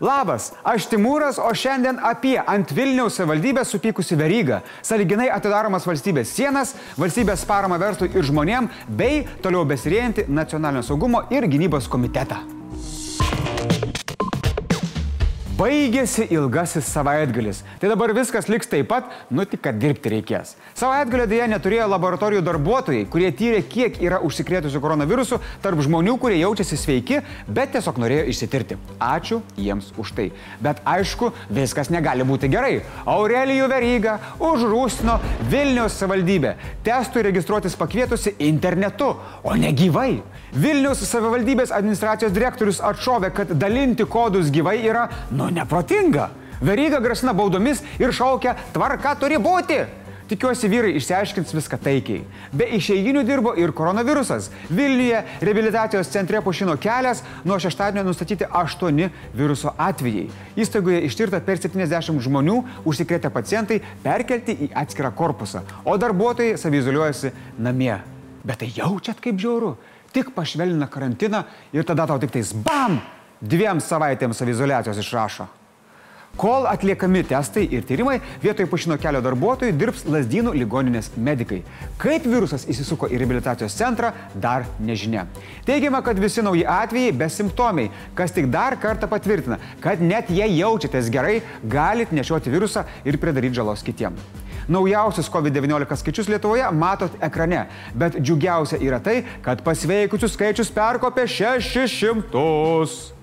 Labas, aš Timūras, o šiandien apie ant Vilniaus savivaldybės supykusi verygą, saliginai atidaromas valstybės sienas, valstybės parama verslui ir žmonėm, bei toliau besirėjantį nacionalinio saugumo ir gynybos komitetą. Baigėsi ilgasis savaitgalis. Tai dabar viskas liks taip pat, nu tik kad dirbti reikės. Savaitgalio dėja neturėjo laboratorijų darbuotojai, kurie tyrė, kiek yra užsikrėtusių koronavirusu tarp žmonių, kurie jaučiasi sveiki, bet tiesiog norėjo išsitirti. Ačiū jiems už tai. Bet aišku, viskas negali būti gerai. Aurelijų Veryga užrūstino Vilniaus savivaldybė. Testui registruotis pakvietusi internetu, o ne gyvai. Vilniaus savivaldybės administracijos direktorius atšovė, kad dalinti kodus gyvai yra, nu, neprotinga. Veryga grasina baudomis ir šaukia, tvarka turi būti. Tikiuosi, vyrai išsiaiškins viską taikiai. Be išeiginių dirbo ir koronavirusas. Vilniuje reabilitacijos centre pušino kelias, nuo šeštadienio nustatyti 8 viruso atvejai. Įstaigoje ištirta per 70 žmonių, užsikrėtę pacientai perkelti į atskirą korpusą, o darbuotojai savizoliuojasi namie. Bet tai jaučiat kaip žiauru tik pašvelnina karantiną ir tada tau tik tais bam, dviem savaitėms savizolacijos išrašo. Kol atliekami testai ir tyrimai, vietoj pušino kelio darbuotojų dirbs lasdynų ligoninės medikai. Kaip virusas įsisuko į reabilitacijos centrą, dar nežinia. Teigiama, kad visi nauji atvejai besimptomiai, kas tik dar kartą patvirtina, kad net jei jaučiatės gerai, galit nešioti virusą ir pridaryti žalos kitiems. Naujausius COVID-19 skaičius Lietuvoje matot ekrane, bet džiugiausia yra tai, kad pasveikusių skaičius perkopė 600.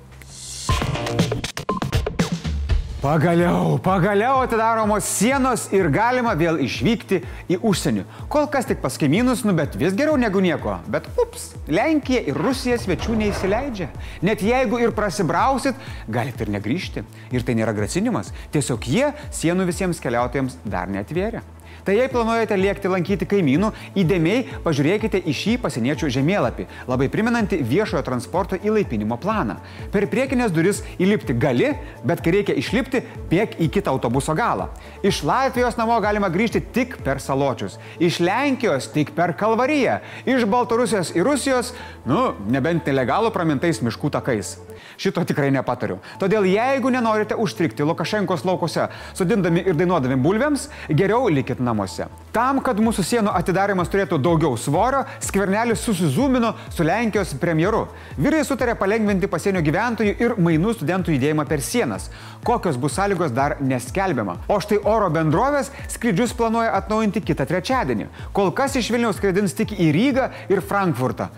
Pagaliau, pagaliau atidaromos sienos ir galima vėl išvykti į užsienį. Kol kas tik pas kaimynus, nu bet vis geriau negu nieko. Bet ups, Lenkija ir Rusija svečių neįsileidžia. Net jeigu ir prasibrausit, galite ir negrįžti. Ir tai nėra grasinimas. Tiesiog jie sienų visiems keliautojams dar netvėrė. Tai jei planuojate lėkti lankyti kaimynų, įdėmiai pažiūrėkite į šį pasieniečių žemėlapį, labai priminantį viešojo transporto įlaipinimo planą. Per priekinės duris įlipti gali, bet kai reikia išlipti, bėg į kitą autobuso galą. Iš Latvijos namo galima grįžti tik per saločius, iš Lenkijos tik per Kalvariją, iš Baltarusijos ir Rusijos, nu, nebent nelegalų pramintais miškų takais. Šito tikrai nepatariu. Todėl jeigu nenorite užstrikti Lukašenkos laukose, sudindami ir dainuodami bulvėms, geriau likit namuose. Tam, kad mūsų sienų atidarimas turėtų daugiau svorio, skvernelis susizūmino su Lenkijos premjeru. Vyrai sutarė palengventi pasienio gyventojų ir mainų studentų judėjimą per sienas. Kokios bus sąlygos dar neskelbiama. O štai oro bendrovės skrydžius planuoja atnaujinti kitą trečiadienį. Kol kas iš Vilniaus skraidins tik į Rygą ir Frankfurtą.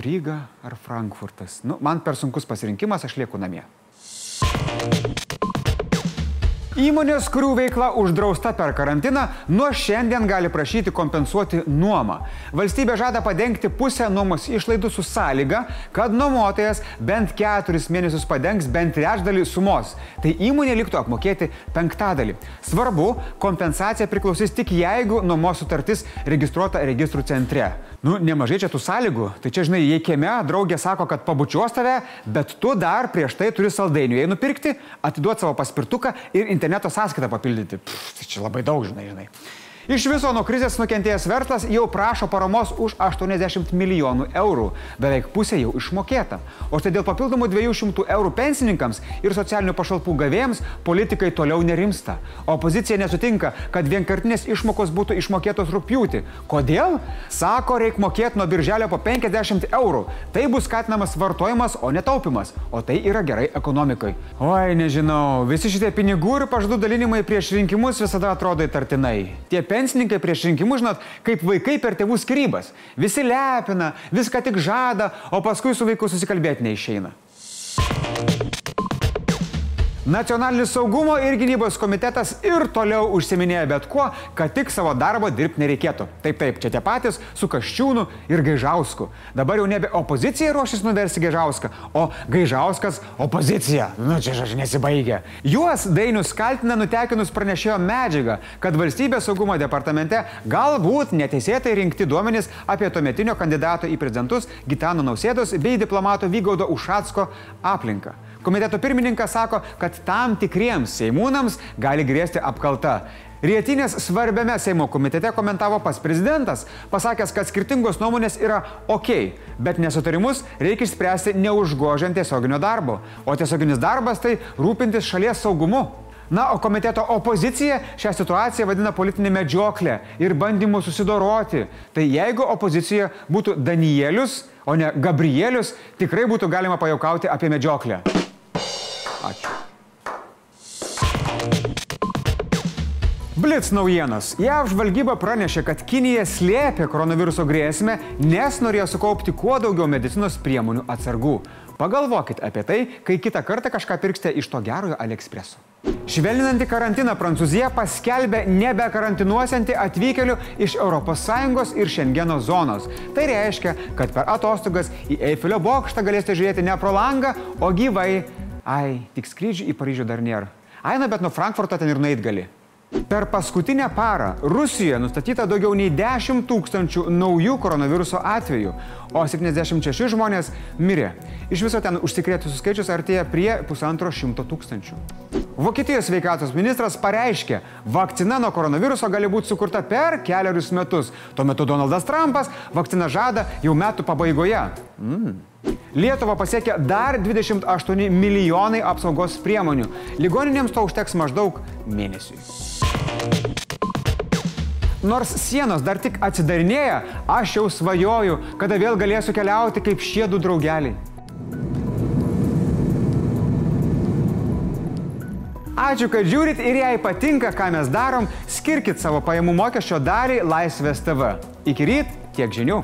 Ryga ar Frankfurtas. Nu, man per sunkus pasirinkimas, aš lieku namie. Įmonės, kurių veikla uždrausta per karantiną, nuo šiandien gali prašyti kompensuoti nuomą. Valstybė žada padengti pusę nuomos išlaidų su sąlyga, kad nuomotojas bent keturis mėnesius padengs bent trečdalį sumos. Tai įmonė liktų apmokėti penktadalį. Svarbu, kompensacija priklausys tik jeigu nuomos sutartis registruota registrų centre. Nu, nemažai čia tų sąlygų. Tai čia, žinai, jei kieme draugė sako, kad pabučiuos tave, bet tu dar prieš tai turi saldainių. Jei nupirkti, atiduoti savo paspirtuką ir interneto sąskaitą papildyti. Pff, tai čia labai daug, žinai, žinai. Iš viso nuo krizės nukentėjęs verslas jau prašo paramos už 80 milijonų eurų. Beveik pusė jau išmokėta. O štai dėl papildomų 200 eurų pensininkams ir socialinių pašalpų gavėjams politikai toliau nerimsta. Opozicija nesutinka, kad vienkartinės išmokos būtų išmokėtos rūpjūti. Kodėl? Sako, reikia mokėti nuo birželio po 50 eurų. Tai bus skatinamas vartojimas, o netaupimas. O tai yra gerai ekonomikai. Oi, nežinau, visi šitie pinigų ir pažadų dalinimai prieš rinkimus visada atrodo įtartinai. Tie pensininkai prieš rinkimus, žinot, kaip vaikai per tėvų skirybas. Visi lepina, viską tik žada, o paskui su vaiku susikalbėti neišeina. Nacionalinis saugumo ir gynybos komitetas ir toliau užsiminėja bet kuo, kad tik savo darbo dirbti nereikėtų. Taip, taip, čia tie patys su Kaščiūnu ir Gaižausku. Dabar jau nebe opozicija ruošis nuversti Gaižauską, o Gaižauskas opozicija. Nu, čia žodžiu nesibaigia. Juos Dainius kaltina nutekinus pranešėjo medžiagą, kad valstybės saugumo departamente galbūt neteisėtai rinkti duomenys apie tuometinio kandidato į prezidentus Gitano Nausėdos bei diplomato Vygaudo Ušatsko aplinką. Komiteto pirmininkas sako, kad tam tikriems seimūnams gali grėsti apkalta. Rietinės svarbiame Seimo komitete komentavo pas prezidentas, pasakęs, kad skirtingos nuomonės yra ok, bet nesutarimus reikia išspręsti neužgožiant tiesioginio darbo. O tiesioginis darbas tai rūpintis šalies saugumu. Na, o komiteto opozicija šią situaciją vadina politinė medžioklė ir bandymu susidoroti. Tai jeigu opozicija būtų Danielius, o ne Gabrielius, tikrai būtų galima pajaukauti apie medžioklę. Ačiū. Blitz naujienos. JAV žvalgyba pranešė, kad Kinija slėpė koronaviruso grėsmę, nes norėjo sukaupti kuo daugiau medicinos priemonių atsargų. Pagalvokit apie tai, kai kitą kartą kažką pirksite iš to gerojo AliExpreso. Švelninanti karantiną Prancūzija paskelbė nebekarantinuosianti atvykėlių iš ES ir Šengeno zonos. Tai reiškia, kad per atostogas į Eifelio bokštą galėsite žiūrėti ne pro langą, o gyvai. Ai, tik skrydžių į Paryžių dar nėra. Ai, na, bet nuo Frankfurto ten ir nueit gali. Per paskutinę parą Rusijoje nustatyta daugiau nei 10 tūkstančių naujų koronaviruso atvejų, o 76 žmonės mirė. Iš viso ten užsikrėtusių skaičius artėja prie pusantro šimto tūkstančių. Vokietijos sveikatos ministras pareiškė, vakcina nuo koronaviruso gali būti sukurta per keliarius metus. Tuo metu Donaldas Trumpas vakciną žada jau metų pabaigoje. Mm. Lietuvą pasiekia dar 28 milijonai apsaugos priemonių. Ligoninėms to užteks maždaug mėnesiui. Nors sienos dar tik atsidarinėja, aš jau svajoju, kada vėl galėsiu keliauti kaip šie du draugeliai. Ačiū, kad žiūrit ir jei patinka, ką mes darom, skirkit savo pajamų mokesčio dalį Laisvės TV. Iki ryt tiek žinių.